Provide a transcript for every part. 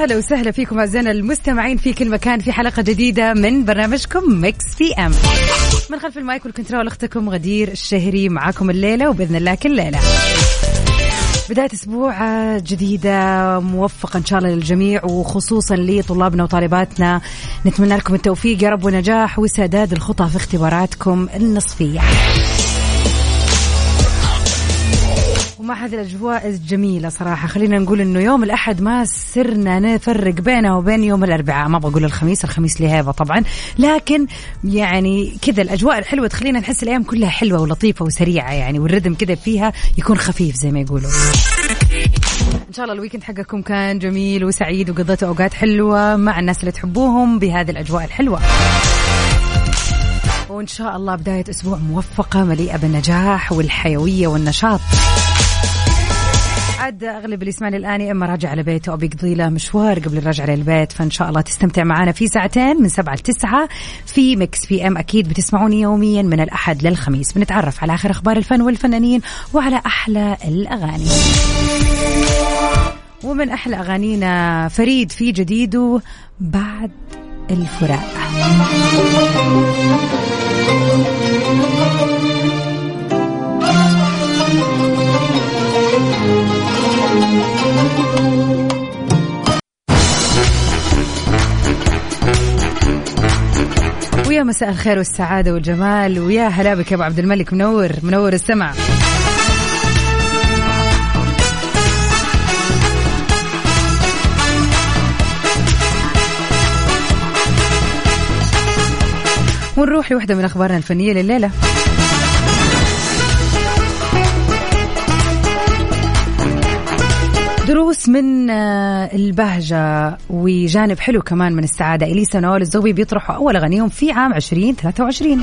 ويا هلا وسهلا فيكم أعزائنا المستمعين في كل مكان في حلقة جديدة من برنامجكم Mix PM من خلف ال mic وال control أختكم غدير الشهري معاكم الليلة وبإذن الله كل ليلة. بداية أسبوع جديدة موفقة إن شاء الله للجميع وخصوصا لطلابنا وطالباتنا. نتمنى لكم التوفيق يا رب ونجاح وسداد الخطى في اختباراتكم النصفية. ومع هذه الأجواء الجميلة صراحة. خلينا نقول إنه يوم الأحد ما سرنا نفرق بينه وبين يوم الأربعاء. ما بقول الخميس الخميس له هيبة طبعا. لكن يعني كذا الأجواء الحلوة تخلينا نحس الأيام كلها حلوة ولطيفة وسريعة يعني والردم كذا فيها يكون خفيف زي ما يقولوا. إن شاء الله الويكند حقكم كان جميل وسعيد وقضيتوا أوقات حلوة مع الناس اللي تحبوهم بهذه الأجواء الحلوة. وإن شاء الله بداية أسبوع موفقة مليئة بالنجاح والحيوية والنشاط. عاد أغلب اللي يسمعني الآن يا إما راجع على بيته أو بيقضي له مشوار قبل الرجعه للبيت فإن شاء الله تستمتع معنا في ساعتين من سبعة لتسعة في Mix PM. أكيد بتسمعوني يوميا من الأحد للخميس. بنتعرف على آخر أخبار الفن والفنانين وعلى أحلى الأغاني. ومن أحلى أغانينا فريد في جديده بعد الفراق. مساء الخير والسعادة والجمال. ويا هلا بك يا أبو عبد الملك. منور منور السمع. ونروح لوحدة من أخبارنا الفنية لليلة. دروس من آه، البهجة وجانب حلو كمان من السعادة. إليسا ونوال الزغبي بيطرحوا أول أغانيهم في عام 2023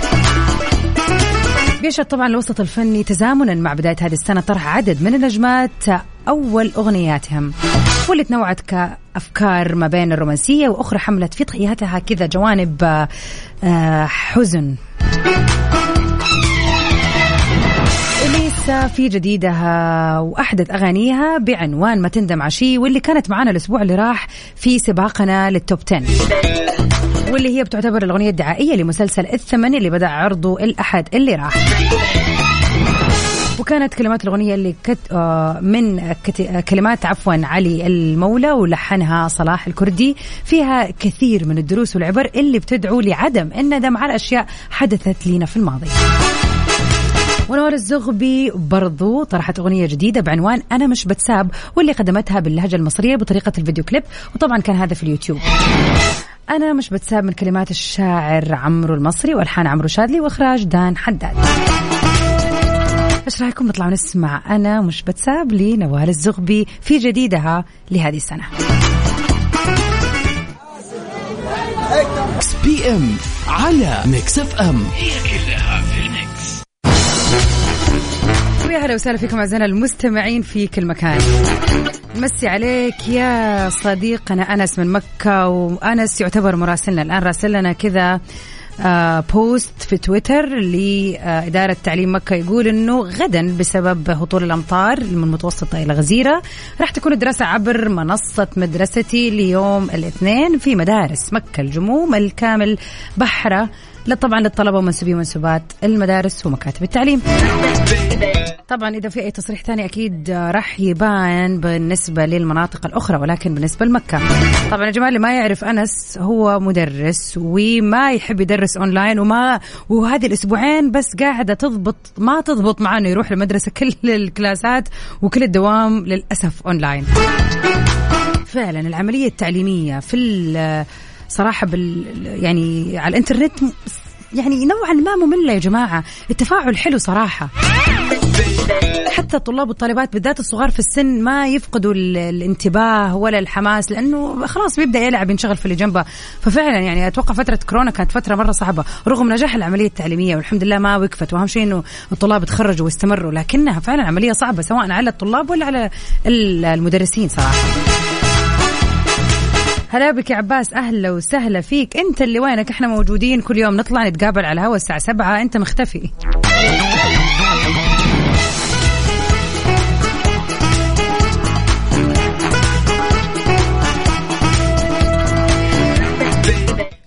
بيشهد طبعا الوسط الفني تزامنا مع بداية هذه السنة طرح عدد من النجمات أول أغنياتهم. واللي تنوعت كأفكار ما بين الرومانسية وأخرى حملت في طياتها كذا جوانب آه، حزن. في جديدها وأحدث أغانيها بعنوان ما تندم عشي واللي كانت معانا الأسبوع اللي راح في سباقنا للتوب 10 واللي هي بتعتبر الأغنية الدعائية لمسلسل الثمن اللي بدأ عرضه الأحد اللي راح. وكانت كلمات الأغنية اللي كت آه، من كت... آه، كلمات عفوا علي المولى ولحنها صلاح الكردي. فيها كثير من الدروس والعبر اللي بتدعو لعدم الندم على أشياء حدثت لنا في الماضي. ونور الزغبي برضو طرحت أغنية جديدة بعنوان أنا مش بتساب واللي قدمتها باللهجة المصرية بطريقة الفيديو كليب وطبعا كان هذا في اليوتيوب. أنا مش بتساب من كلمات الشاعر عمرو المصري وألحان عمرو شادلي وإخراج دان حداد. إيش رأيكم نطلع ونسمع أنا مش بتساب لنوال الزغبي في جديدها لهذه السنة. PM على Mix FM هي كلها ويا هلا وسهلا فيكم أعزائنا المستمعين في كل مكان. مسي عليك يا صديقنا أنس من مكة وأنس يعتبر مراسلنا الآن. راسل لنا كذا آه بوست في تويتر لإدارة تعليم مكة يقول أنه غدا بسبب هطول الأمطار من المتوسطة إلى غزيرة. راح تكون الدراسة عبر منصة مدرستي ليوم الاثنين في مدارس مكة الجموم الكامل بحرة طبعا للطلبة ومنسوبي ومنسوبات المدارس ومكاتب التعليم. طبعا إذا في أي تصريح ثاني أكيد راح يبان بالنسبة للمناطق الأخرى ولكن بالنسبة لمكة. طبعا يا جماعة اللي ما يعرف أنس هو مدرس وما يحب يدرس أونلاين وما وهذه الأسبوعين بس قاعدة تضبط ما تضبط معاه إنه يروح المدرسة. كل الكلاسات وكل الدوام للأسف أونلاين. فعلا العملية التعليمية في صراحة بال يعني على الإنترنت يعني نوعا ما مملة يا جماعة. التفاعل حلو صراحة. حتى الطلاب والطالبات بالذات الصغار في السن ما يفقدوا الانتباه ولا الحماس لأنه خلاص بيبدأ يلعب ينشغل في اللي جنبه. ففعلا يعني أتوقع فترة كورونا كانت فترة مرة صعبة رغم نجاح العملية التعليمية والحمد لله ما وقفت وأهم شيء إنه الطلاب تخرجوا واستمروا لكنها فعلا عملية صعبة سواء على الطلاب ولا على المدرسين صراحة. هلا بك يا عباس أهلا وسهلا فيك. أنت اللي وينك؟ إحنا موجودين كل يوم نطلع نتقابل على الهواء الساعة سبعة. أنت مختفي.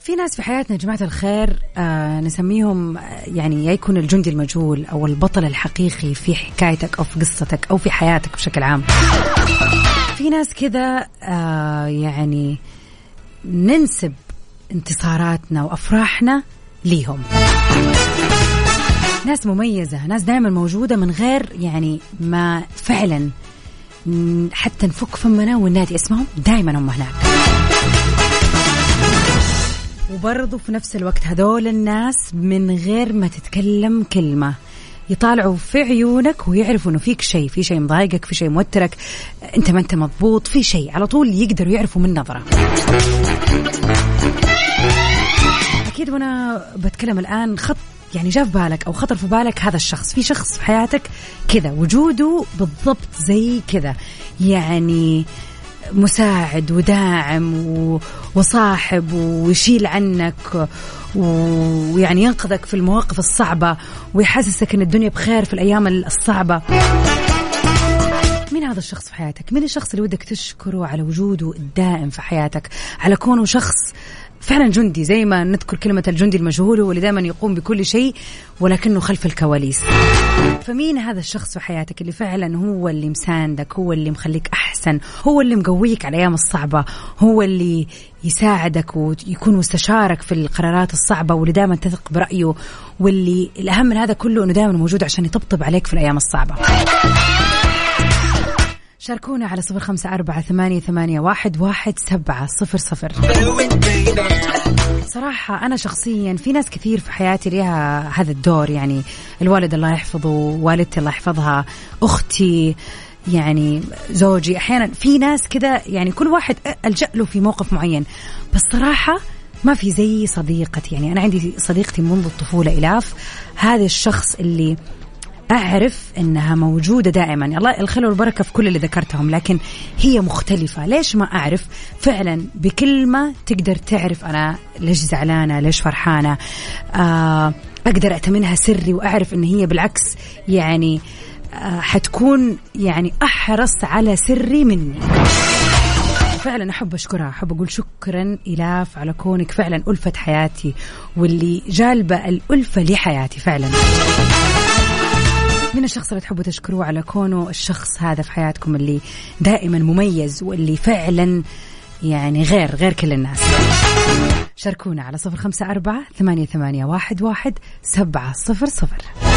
في ناس في حياتنا يا جماعة الخير آه نسميهم آه، يعني يا يكون الجندي المجهول أو البطل الحقيقي في حكايتك أو في قصتك أو في حياتك بشكل عام. في ناس كذا آه يعني ننسب انتصاراتنا وأفراحنا ليهم. ناس مميزة ناس دائما موجودة من غير يعني ما فعلا حتى نفك فمنا وننادي اسمهم دائما هم هناك. وبرضو في نفس الوقت هذول الناس من غير ما تتكلم كلمة. يطالعوا في عيونك ويعرفوا إنه فيك شيء في شيء مضايقك في شيء موترك. أنت ما أنت مضبوط في شيء. على طول يقدروا يعرفوا من نظرة. أكيد وأنا بتكلم الآن خط يعني جاء في بالك أو خطر في بالك هذا الشخص. في شخص في حياتك كذا وجوده بالضبط زي كذا. يعني مساعد وداعم وصاحب ويشيل عنك ويعني ينقذك في المواقف الصعبة ويحسسك إن الدنيا بخير في الأيام الصعبة مين هذا الشخص في حياتك؟ مين الشخص اللي ودك تشكره على وجوده الدائم في حياتك؟ على كونه شخص فعلا جندي زي ما نذكر كلمة الجندي المجهول هو اللي دائما يقوم بكل شيء ولكنه خلف الكواليس. فمين هذا الشخص في حياتك اللي فعلا هو اللي مساندك هو اللي مخليك أحسن هو اللي مقويك على الأيام الصعبة هو اللي يساعدك ويكون مستشارك في القرارات الصعبة واللي دائما تثق برأيه واللي الأهم من هذا كله أنه دائما موجود عشان يطبطب عليك في الأيام الصعبة. شاركونا على صفر خمسة أربعة ثمانية, ثمانية واحد, واحد سبعة صفر صفر. صراحة أنا شخصيا في ناس كثير في حياتي لها هذا الدور يعني الوالد الله يحفظه والدتي الله يحفظها أختي يعني زوجي. أحيانا في ناس كذا يعني كل واحد ألجأ له في موقف معين. بس صراحة ما في زي صديقتي. يعني أنا عندي صديقتي منذ الطفولة إلاف. هذا الشخص اللي أعرف أنها موجودة دائما. الله الخير والبركة في كل اللي ذكرتهم لكن هي مختلفة. ليش ما أعرف؟ فعلا بكلمة تقدر تعرف أنا ليش زعلانة ليش فرحانة آه أقدر أتمنها سري وأعرف أن هي بالعكس يعني آه حتكون يعني أحرص على سري مني. فعلا أحب أشكرها أحب أقول شكرا الاف على كونك فعلا الفه حياتي واللي جالبة الألفة لحياتي فعلا. من الشخص اللي تحبوا تشكروه على كونه الشخص هذا في حياتكم اللي دائما مميز واللي فعلا يعني غير غير كل الناس. شاركونا على صفر خمسة أربعة ثمانية, ثمانية واحد, واحد سبعة صفر صفر.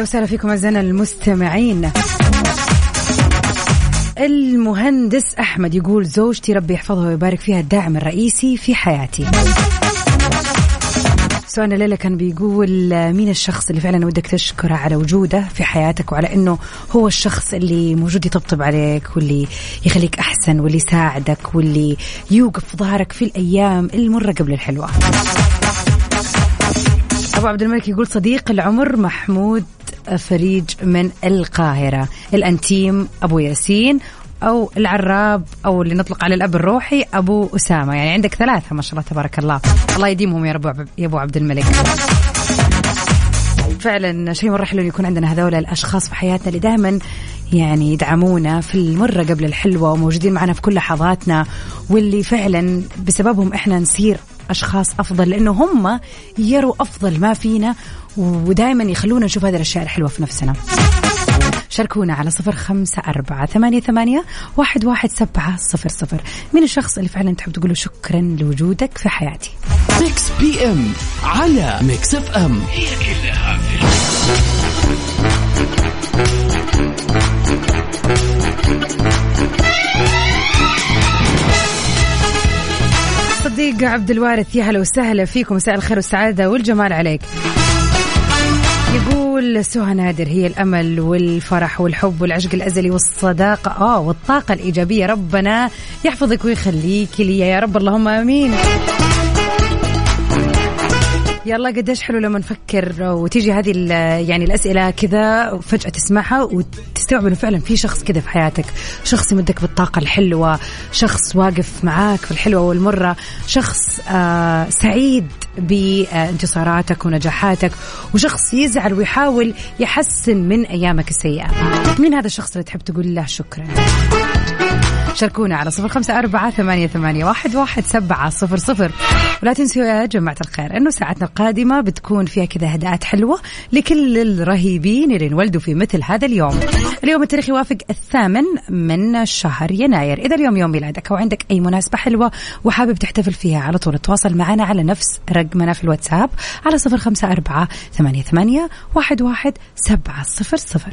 أهلا وسهلا فيكم أعزائنا المستمعين. المهندس أحمد يقول زوجتي ربي يحفظها ويبارك فيها الداعم الرئيسي في حياتي. سؤالنا ليلى كان بيقول مين الشخص اللي فعلا ودك تشكره على وجوده في حياتك وعلى إنه هو الشخص اللي موجود يطبطب عليك واللي يخليك أحسن واللي يساعدك واللي يوقف في ظهرك في الأيام المرة قبل الحلوة؟ أبو عبد الملك يقول صديق العمر محمود فريج من القاهرة. الأنتيم أبو ياسين أو العراب أو اللي نطلق على الأب الروحي أبو أسامة. يعني عندك ثلاثة ما شاء الله تبارك الله. الله يديمهم يا رب يا أبو عبد الملك. فعلا شيء مرة حلو يكون عندنا هذول الأشخاص في حياتنا اللي دائما يعني يدعمونا في المرة قبل الحلوة وموجودين معنا في كل لحظاتنا واللي فعلا بسببهم إحنا نصير أشخاص أفضل لأنه هم يروا أفضل ما فينا ودائما يخلونا نشوف هذه الأشياء الحلوة في نفسنا. شاركونا على صفر خمسة أربعة ثمانية, ثمانية واحد, واحد سبعة صفر صفر. من الشخص اللي فعلا تحب تقوله شكرا لوجودك في حياتي؟ Mix PM على Mix FM. هي كلها صديق عبد الوارث يا هلا وسهلا فيكم. مساء الخير والسعادة والجمال عليك. يقول سهى نادر هي الأمل والفرح والحب والعشق الأزلي والصداقة. آه والطاقة الإيجابية ربنا يحفظك ويخليك لي يا رب اللهم آمين. يلا قديش حلو لما نفكر وتيجي هذه يعني الأسئلة كذا فجاه تسمعها وتستوعب إنه فعلا في شخص كذا في حياتك. شخص يمدك بالطاقة الحلوة شخص واقف معاك في الحلوة والمرة شخص آه سعيد بانتصاراتك ونجاحاتك وشخص يزعل ويحاول يحسن من أيامك السيئة. مين هذا الشخص اللي تحب تقول له شكرا؟ شاركونا على صفر خمسة أربعة ثمانية, ثمانية واحد, واحد سبعة صفر صفر. ولا تنسوا يا جماعة الخير أنه ساعتنا القادمة بتكون فيها كذا هداءات حلوة لكل الرهيبين اللي انولدوا في مثل هذا اليوم. اليوم التاريخ يوافق الثامن من شهر يناير. إذا اليوم يوم ميلادك أو عندك أي مناسبة حلوة وحابب تحتفل فيها على طول تواصل معنا على نفس رقمنا في الواتساب على صفر خمسة أربعة ثمانية, ثمانية واحد, واحد سبعة صفر صفر.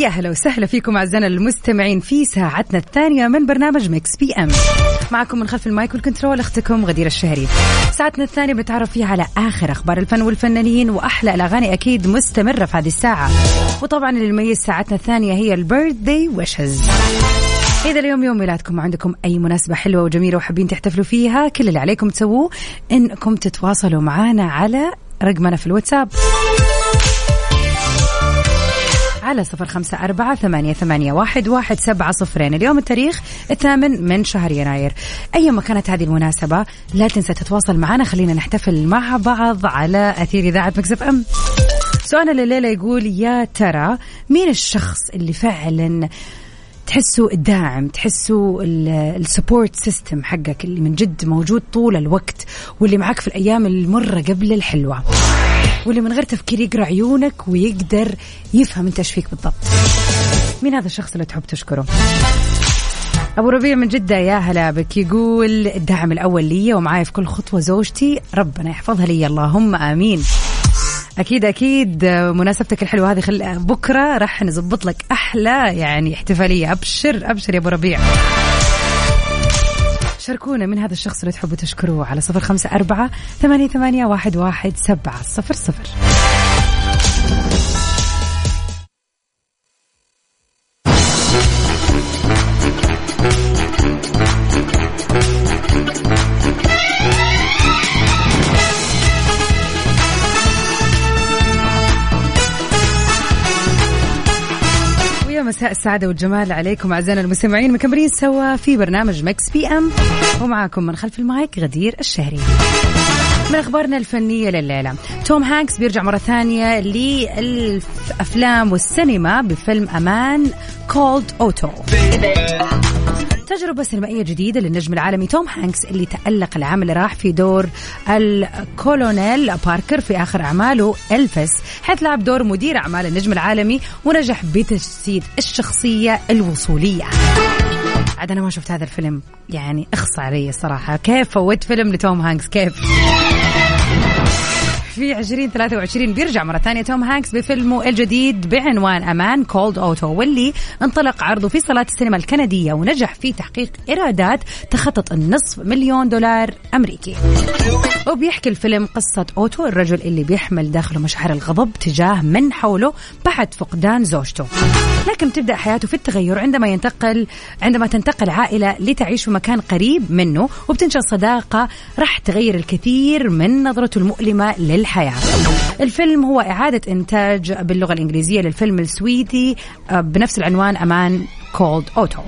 ويا هلا وسهلا فيكم أعزائنا المستمعين في ساعتنا الثانية من برنامج Mix PM معكم من خلف ال mic وال control أختكم غدير الشهري. ساعتنا الثانية بنتعرف فيها على آخر أخبار الفن والفنانين وأحلى الأغاني أكيد مستمرة في هذه الساعة. وطبعا اللي يميز ساعتنا الثانية هي البيرث داي ويشز إذا اليوم يوم ميلادكم وعندكم أي مناسبة حلوة وجميلة وحابين تحتفلوا فيها كل اللي عليكم تسووه إنكم تتواصلوا معنا على رقمنا في الواتساب. على صفر خمسة أربعة ثمانية, ثمانية واحد, واحد سبعة صفرين. اليوم التاريخ الثامن من شهر يناير. أي ما كانت هذه المناسبة؟ لا تنسى تتواصل معنا. خلينا نحتفل مع بعض على أثير إذاعة Mix FM. سؤالنا الليلة يقول يا ترى مين الشخص اللي فعلا تحسوا الداعم تحسوا ال support system حقك اللي من جد موجود طول الوقت واللي معك في الأيام المرة قبل الحلوة؟ واللي من غير تفكير يقرأ عيونك ويقدر يفهم انت إيش فيك بالضبط. مين هذا الشخص اللي تحب تشكره؟ أبو ربيع من جدة يا هلا بك. يقول الدعم الأول لي ومعاي في كل خطوة زوجتي ربنا يحفظها لي. اللهم آمين. أكيد أكيد. مناسبتك الحلوة هذه خل... بكرة راح نظبط لك أحلى يعني احتفالية. أبشر أبشر يا أبو ربيع. شاركونا من هذا الشخص اللي تحبوا تشكروه على صفر خمسة أربعة ثمانية, ثمانية واحد, واحد سبعة صفر صفر. مساء السعادة والجمال عليكم أعزائنا المستمعين. مكملين سوا في برنامج Mix PM. ومعاكم من خلف المايك غدير الشهري. من أخبارنا الفنية لليلة. توم هانكس بيرجع مرة ثانية للأفلام والسينما بفيلم A Man Called Otto. تجربة سينمائية جديدة للنجم العالمي توم هانكس اللي تألق العام اللي راح في دور الكولونيل باركر في آخر أعماله Elvis حيث لعب دور مدير أعمال النجم العالمي ونجح بتجسيد الشخصية الوصولية. عاد أنا ما شفت هذا الفيلم يعني اخص علي الصراحة كيف فوت فيلم لتوم هانكس؟ كيف؟ في 2023 بيرجع مرة ثانية توم هانكس بفيلمه الجديد بعنوان A Man Called Otto واللي انطلق عرضه في صالات السينما الكندية ونجح في تحقيق إيرادات تخطت النصف مليون دولار أمريكي. وبيحكي الفيلم قصة أوتو الرجل اللي بيحمل داخله مشاعر الغضب تجاه من حوله بعد فقدان زوجته. لكن تبدأ حياته في التغير عندما ينتقل عندما تنتقل عائلة لتعيش في مكان قريب منه وبتنشأ صداقة راح تغير الكثير من نظرته المؤلمة للحياة. الفيلم هو إعادة إنتاج باللغة الإنجليزية للفيلم السويدي آه، بنفس العنوان A Man Called Otto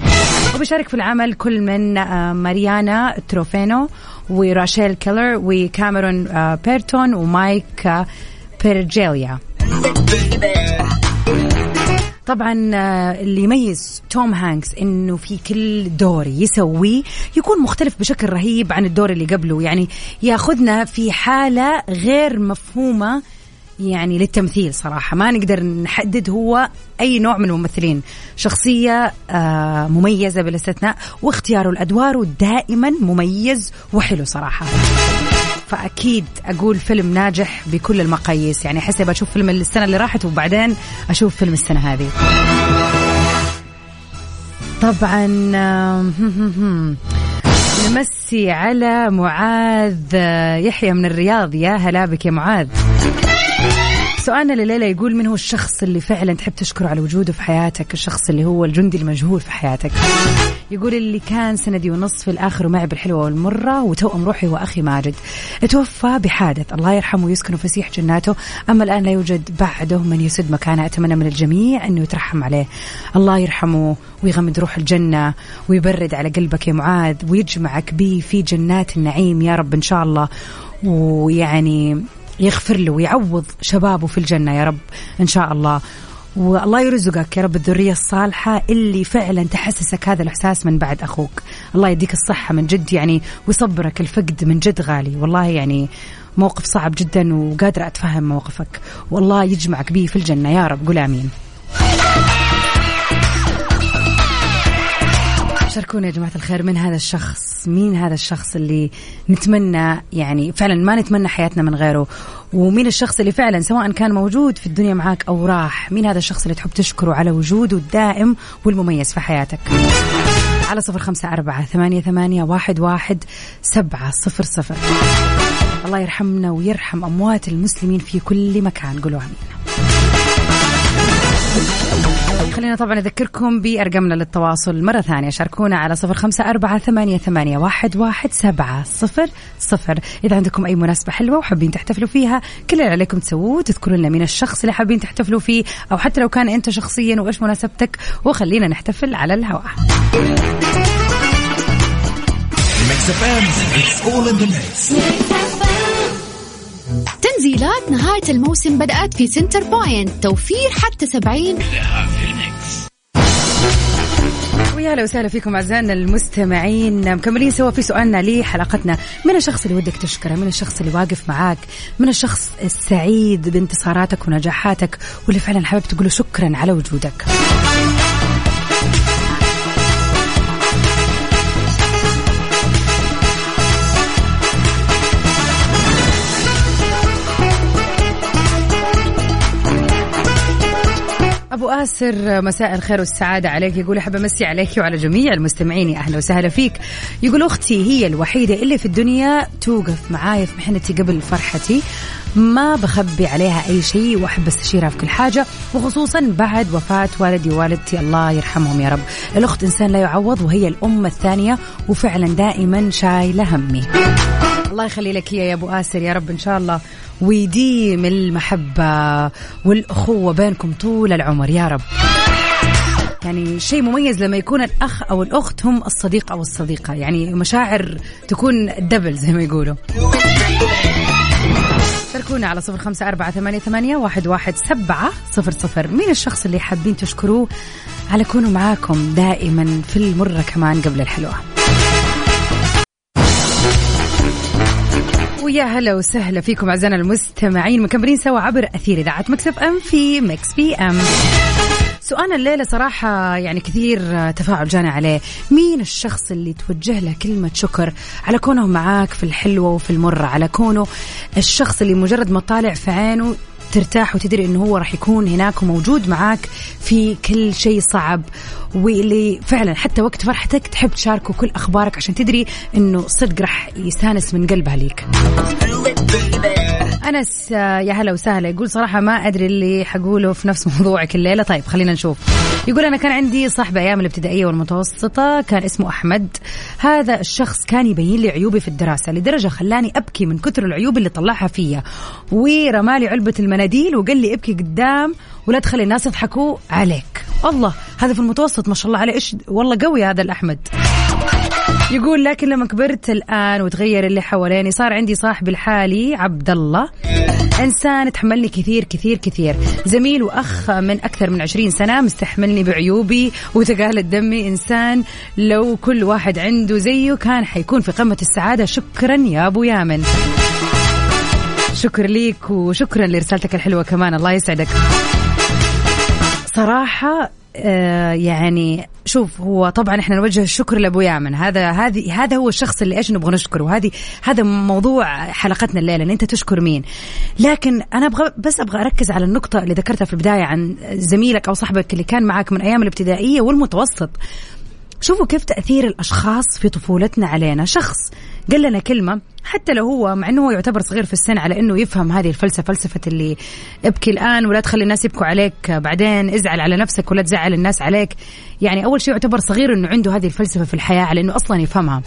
وبيشارك في العمل كل من آه، ماريانا تريفينو وراشيل كيلر وكاميرون آه، بريتون ومايك بيرجيليا. طبعا آه، اللي يميز توم هانكس إنه في كل دور يسويه يكون مختلف بشكل رهيب عن الدور اللي قبله. يعني ياخذنا في حالة غير مفهومة يعني للتمثيل صراحة. ما نقدر نحدد هو أي نوع من الممثلين. شخصية آه، مميزة بالاستثناء واختياره الأدوار دائما مميز وحلو صراحة. فأكيد أقول فيلم ناجح بكل المقاييس. يعني أحس بشوف فيلم السنة اللي راحت وبعدين أشوف فيلم السنة هذه. طبعا نمسي على معاذ يحيى من الرياض. يا هلا بك يا معاذ. سؤالنا لليلة يقول من هو الشخص اللي فعلا تحب تشكره على وجوده في حياتك؟ الشخص اللي هو الجندي المجهول في حياتك. يقول اللي كان سندي ونص في الآخر ومعي بالحلوة والمرة وتوأم روحي وأخي ماجد. توفى بحادث. الله يرحمه ويسكنه فسيح جناته. أما الآن لا يوجد بعده من يسد مكانه. أتمنى من الجميع أنه يترحم عليه. الله يرحمه ويغمد روح الجنة ويبرد على قلبك يا معاذ ويجمعك به في جنات النعيم يا رب إن شاء الله. ويعني يغفر له ويعوض شبابه في الجنة يا رب إن شاء الله. والله يرزقك يا رب الذرية الصالحة اللي فعلا تحسسك هذا الإحساس من بعد أخوك. الله يديك الصحة من جد يعني ويصبرك الفقد من جد غالي. والله يعني موقف صعب جدا وقادرة أتفهم موقفك. والله يجمعك به في الجنة يا رب. قول آمين. شاركونا يا جماعة الخير من هذا الشخص؟ مين هذا الشخص اللي نتمنى يعني فعلا ما نتمنى حياتنا من غيره؟ ومين الشخص اللي فعلا سواء كان موجود في الدنيا معاك أو راح مين هذا الشخص اللي تحب تشكره على وجوده الدائم والمميز في حياتك؟ على صفر خمسة أربعة ثمانية, ثمانية واحد, واحد سبعة صفر صفر. الله يرحمنا ويرحم أموات المسلمين في كل مكان. قولوا آمين. خلينا طبعا أذكركم بأرقامنا للتواصل مرة ثانية. شاركونا على صفر خمسة أربعة ثمانية, ثمانية واحد, واحد سبعة صفر صفر. إذا عندكم أي مناسبة حلوة وحابين تحتفلوا فيها كل اللي عليكم تسووه تذكروا لنا مين الشخص اللي حابين تحتفلوا فيه أو حتى لو كان أنت شخصيا وإيش مناسبتك وخلينا نحتفل على الهواء. تنزيلات نهاية الموسم بدأت في Centrepoint. توفير حتى 70 ويا أهلا وسهلا فيكم أعزائنا المستمعين. مكملين سوا في سؤالنا لحلقتنا. من الشخص اللي ودك تشكره؟ من الشخص اللي واقف معاك؟ من الشخص السعيد بانتصاراتك ونجاحاتك واللي فعلا حابب تقول شكرا على وجودك؟ اسر مساء الخير والسعادة عليك. يقول أحب أمسي عليك وعلى جميع المستمعين. أهلا وسهلا فيك. يقول أختي هي الوحيدة اللي في الدنيا توقف معاي في محنتي قبل فرحتي. ما بخبي عليها أي شيء وأحب أستشيرها في كل حاجة وخصوصا بعد وفاة والدي ووالدتي. الله يرحمهم يا رب. الأخت إنسان لا يعوض وهي الام الثانية وفعلا دائما شايلة همي. الله يخلي لك يا أبو آسر. يا رب إن شاء الله ويديم المحبة والأخوة بينكم طول العمر يا رب. يعني شيء مميز لما يكون الأخ أو الأخت هم الصديق أو الصديقة. يعني مشاعر تكون double زي ما يقولوا. شاركونا على صفر خمسة أربعة ثمانية, ثمانية واحد, واحد سبعة صفر صفر. مين الشخص اللي حابين تشكروه؟ على كونه معاكم دائما في المرة كمان قبل الحلوة. ويا هلا وسهلا فيكم أعزائنا المستمعين مكملين سوا عبر أثير إذاعة Mix FM في Mix PM. سؤالنا الليلة صراحة يعني كثير تفاعل جانا عليه. مين الشخص اللي توجه له كلمة شكر؟ على كونه معاك في الحلوة وفي المرة على كونه الشخص اللي مجرد ما طالع في عينه ترتاح وتدري إنه هو راح يكون هناك وموجود معاك في كل شيء صعب. واللي فعلا حتى وقت فرحتك تحب تشاركه كل أخبارك عشان تدري إنه صدق راح يستانس من قلبها ليك. أنس آه، يا هلا وسهلا. يقول صراحة ما أدري اللي حقوله في نفس موضوعك الليلة. طيب خلينا نشوف. يقول أنا كان عندي صاحب أيام الابتدائية والمتوسطة كان اسمه أحمد. هذا الشخص كان يبين لي عيوبي في الدراسة لدرجة خلاني أبكي من كثر العيوب اللي طلعها فيا. ورمالي علبة المناديل وقال لي أبكي قدام ولا تخلي الناس يضحكوا عليك. الله هذا في المتوسط ما شاء الله عليه. إيش؟ والله قوي هذا الأحمد. يقول لكن لما كبرت الآن وتغير اللي حواليني صار عندي صاحبي الحالي عبد الله انسان تحملني كثير كثير كثير. زميل وأخ من أكثر من عشرين سنة مستحملني بعيوبي وتقالة دمي. إنسان لو كل واحد عنده زيه كان حيكون في قمة السعادة. شكرا يا أبو يامن. شكر ليك وشكرا لرسالتك الحلوة كمان. الله يسعدك. صراحة آه يعني شوف هو طبعا إحنا نوجه الشكر لأبو يامن. هذا هذه هذا هو الشخص اللي إيش نبغى نشكره. وهذه هذا موضوع حلقتنا الليلة إن أنت تشكر مين. لكن أنا أبغى بس أبغى أركز على النقطة اللي ذكرتها في البداية عن زميلك أو صاحبك اللي كان معك من أيام الابتدائية والمتوسط. شوفوا كيف تأثير الأشخاص في طفولتنا علينا. شخص قال لنا كلمة حتى لو هو مع أنه هو يعتبر صغير في السن على أنه يفهم هذه الفلسفة فلسفة اللي ابكي الآن ولا تخلي الناس يبكوا عليك بعدين ازعل على نفسك ولا تزعل الناس عليك. يعني أول شيء يعتبر صغير أنه عنده هذه الفلسفة في الحياة على أنه أصلا يفهمها.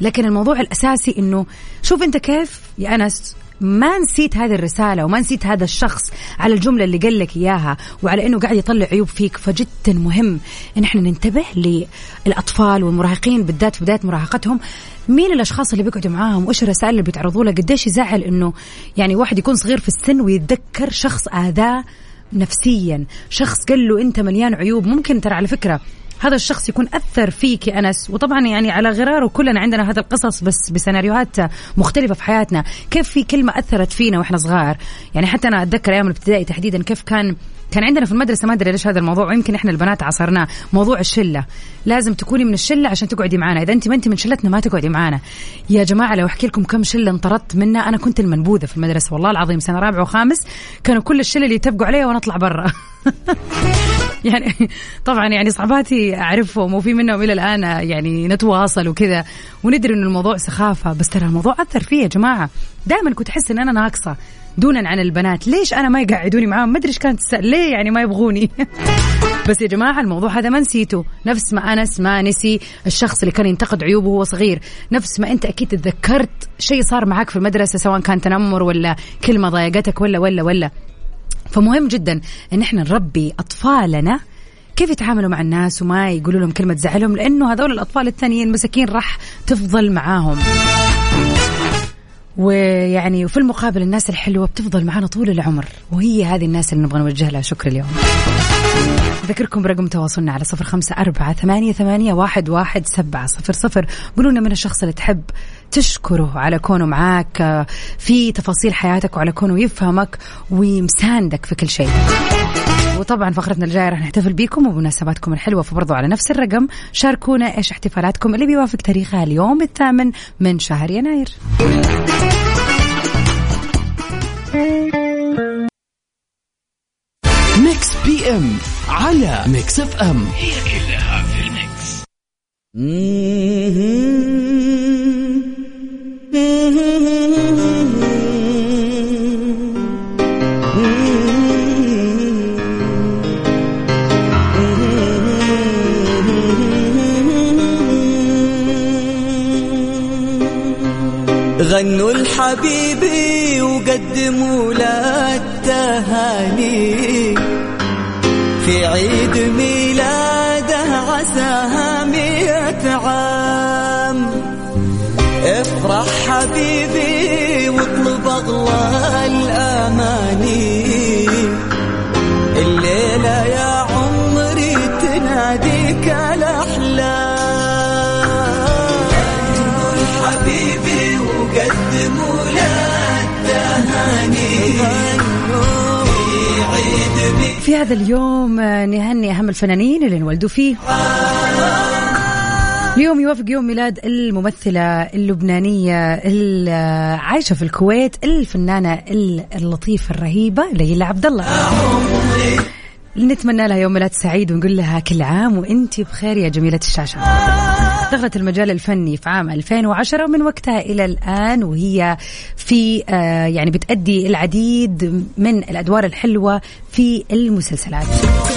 لكن الموضوع الأساسي أنه شوف أنت كيف يا أنس ما نسيت هذه الرسالة وما نسيت هذا الشخص على الجملة اللي قال لك إياها وعلى أنه قاعد يطلع عيوب فيك فجدا مهم. أن إحنا ننتبه للأطفال والمراهقين بالذات في بداية مراهقتهم. مين الأشخاص اللي بيقعدوا معاهم؟ وإيش الرسائل اللي بيتعرضوا له؟ قديش يزعل أنه يعني واحد يكون صغير في السن ويتذكر شخص آذاه نفسيا. شخص قال له أنت مليان عيوب. ممكن ترى على فكرة هذا الشخص يكون أثر فيك يا أنس. وطبعا يعني على غرار وكلنا عندنا هذا القصص بس بسيناريوهات مختلفة في حياتنا. كيف في كلمة أثرت فينا وإحنا صغار؟ يعني حتى أنا أتذكر أيام الابتدائي تحديدا كيف كان كان عندنا في المدرسة ما أدري ليش هذا الموضوع ويمكن إحنا البنات عصرناه موضوع الشلة. لازم تكوني من الشلة عشان تقعدي معنا إذا أنت ما أنت من شلتنا ما تقعدي معنا يا جماعة لو أحكي لكم كم شلة انطردت منها أنا كنت المنبوذة في المدرسة والله العظيم. سنة رابعة وخامس كانوا كل الشلة اللي يتفقوا عليها وأنا اطلع برا. يعني طبعا يعني صعباتي أعرفهم وفي منهم إلى الآن يعني نتواصل وكذا. وندري انه الموضوع سخافة بس ترى الموضوع أثر فيه يا جماعة. دائما كنت أحس إن أنا ناقصة دونا عن البنات. ليش أنا ما يقعدوني معاهم؟ ما أدري إيش كانت. ليه يعني ما يبغوني؟ بس يا جماعة الموضوع هذا ما نسيته. نفس ما أنس ما نسي الشخص اللي كان ينتقد عيوبه وهو صغير. نفس ما أنت أكيد تذكرت شيء صار معك في المدرسة سواء كان تنمر ولا كلمة ضايقتك ولا ولا ولا. فمهم جدا إن إحنا نربي أطفالنا كيف يتعاملوا مع الناس وما يقولوا لهم كلمة تزعلهم لأنه هذول الأطفال الثانيين مساكين راح تفضل معاهم. ويعني وفي المقابل الناس الحلوة بتفضل معنا طول العمر وهي هذه الناس اللي نبغى نوجه لها شكر اليوم. أذكركم برقم تواصلنا على صفر خمسة أربعة ثمانية, ثمانية واحد, واحد سبعة صفر صفر. قولوا من الشخص اللي تحب تشكره على كونه معاك في تفاصيل حياتك وعلى كونه يفهمك ومساندك في كل شيء. وطبعا فقرتنا الجاية راح نحتفل بيكم وبمناسباتكم الحلوة فبرضو على نفس الرقم شاركونا إيش احتفالاتكم اللي بيوافق تاريخها اليوم الثامن من شهر يناير. Mix PM على Mix FM. هي كلها في ال Mix. غنوا الحبيبي وقدموا له التهاني. في عيد ميلاده عساها مئة عام. افرح حبيبي في هذا اليوم نهني أهم الفنانين اللي انولدوا فيه. اليوم يوافق يوم ميلاد الممثلة اللبنانية العايشة في الكويت الفنانة اللطيفة الرهيبة ليلى عبد الله. نتمنى لها يوم ميلاد سعيد ونقول لها كل عام وانت بخير يا جميلة الشاشة. دخلت المجال الفني في عام 2010 ومن وقتها إلى الآن وهي في آه يعني بتأدي العديد من الأدوار الحلوة في المسلسلات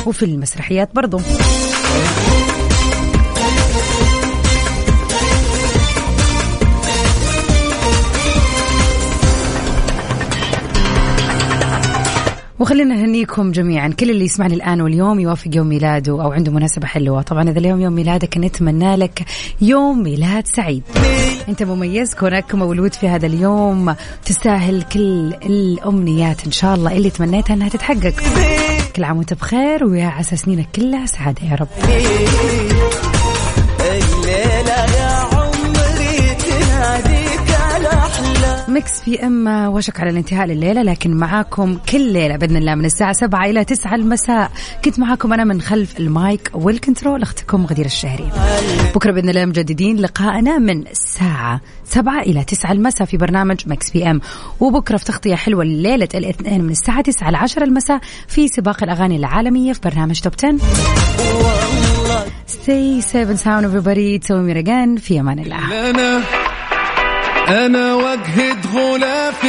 وفي المسرحيات برضو. وخلينا نهنيكم جميعا. كل اللي يسمعني الآن واليوم يوافق يوم ميلاده أو عنده مناسبة حلوة. طبعا إذا اليوم يوم ميلادك نتمنى لك يوم ميلاد سعيد. أنت مميز كونك مولود في هذا اليوم. تستاهل كل الأمنيات إن شاء الله. اللي تمنيتها إنها تتحقق. كل عام وأنت بخير ويا عسى سنينك كلها سعادة يا رب. Mix FM وشك على الانتهاء لليلة لكن معاكم كل ليلة بإذن الله من الساعة 7 إلى 9 المساء. كنت معاكم أنا من خلف ال mic وال control أختكم غدير الشهري. بكرة بإذن الله مجددين لقائنا من الساعة 7 إلى 9 المساء في برنامج Mix FM. وبكرة في تغطية حلوة ليله الاثنين من الساعة 9 ل 10 المساء في سباق الأغاني العالمية في برنامج توب 10 Stay safe and sound everybody. تسوي ميرجان في أمان الله أنا وجهة غلافي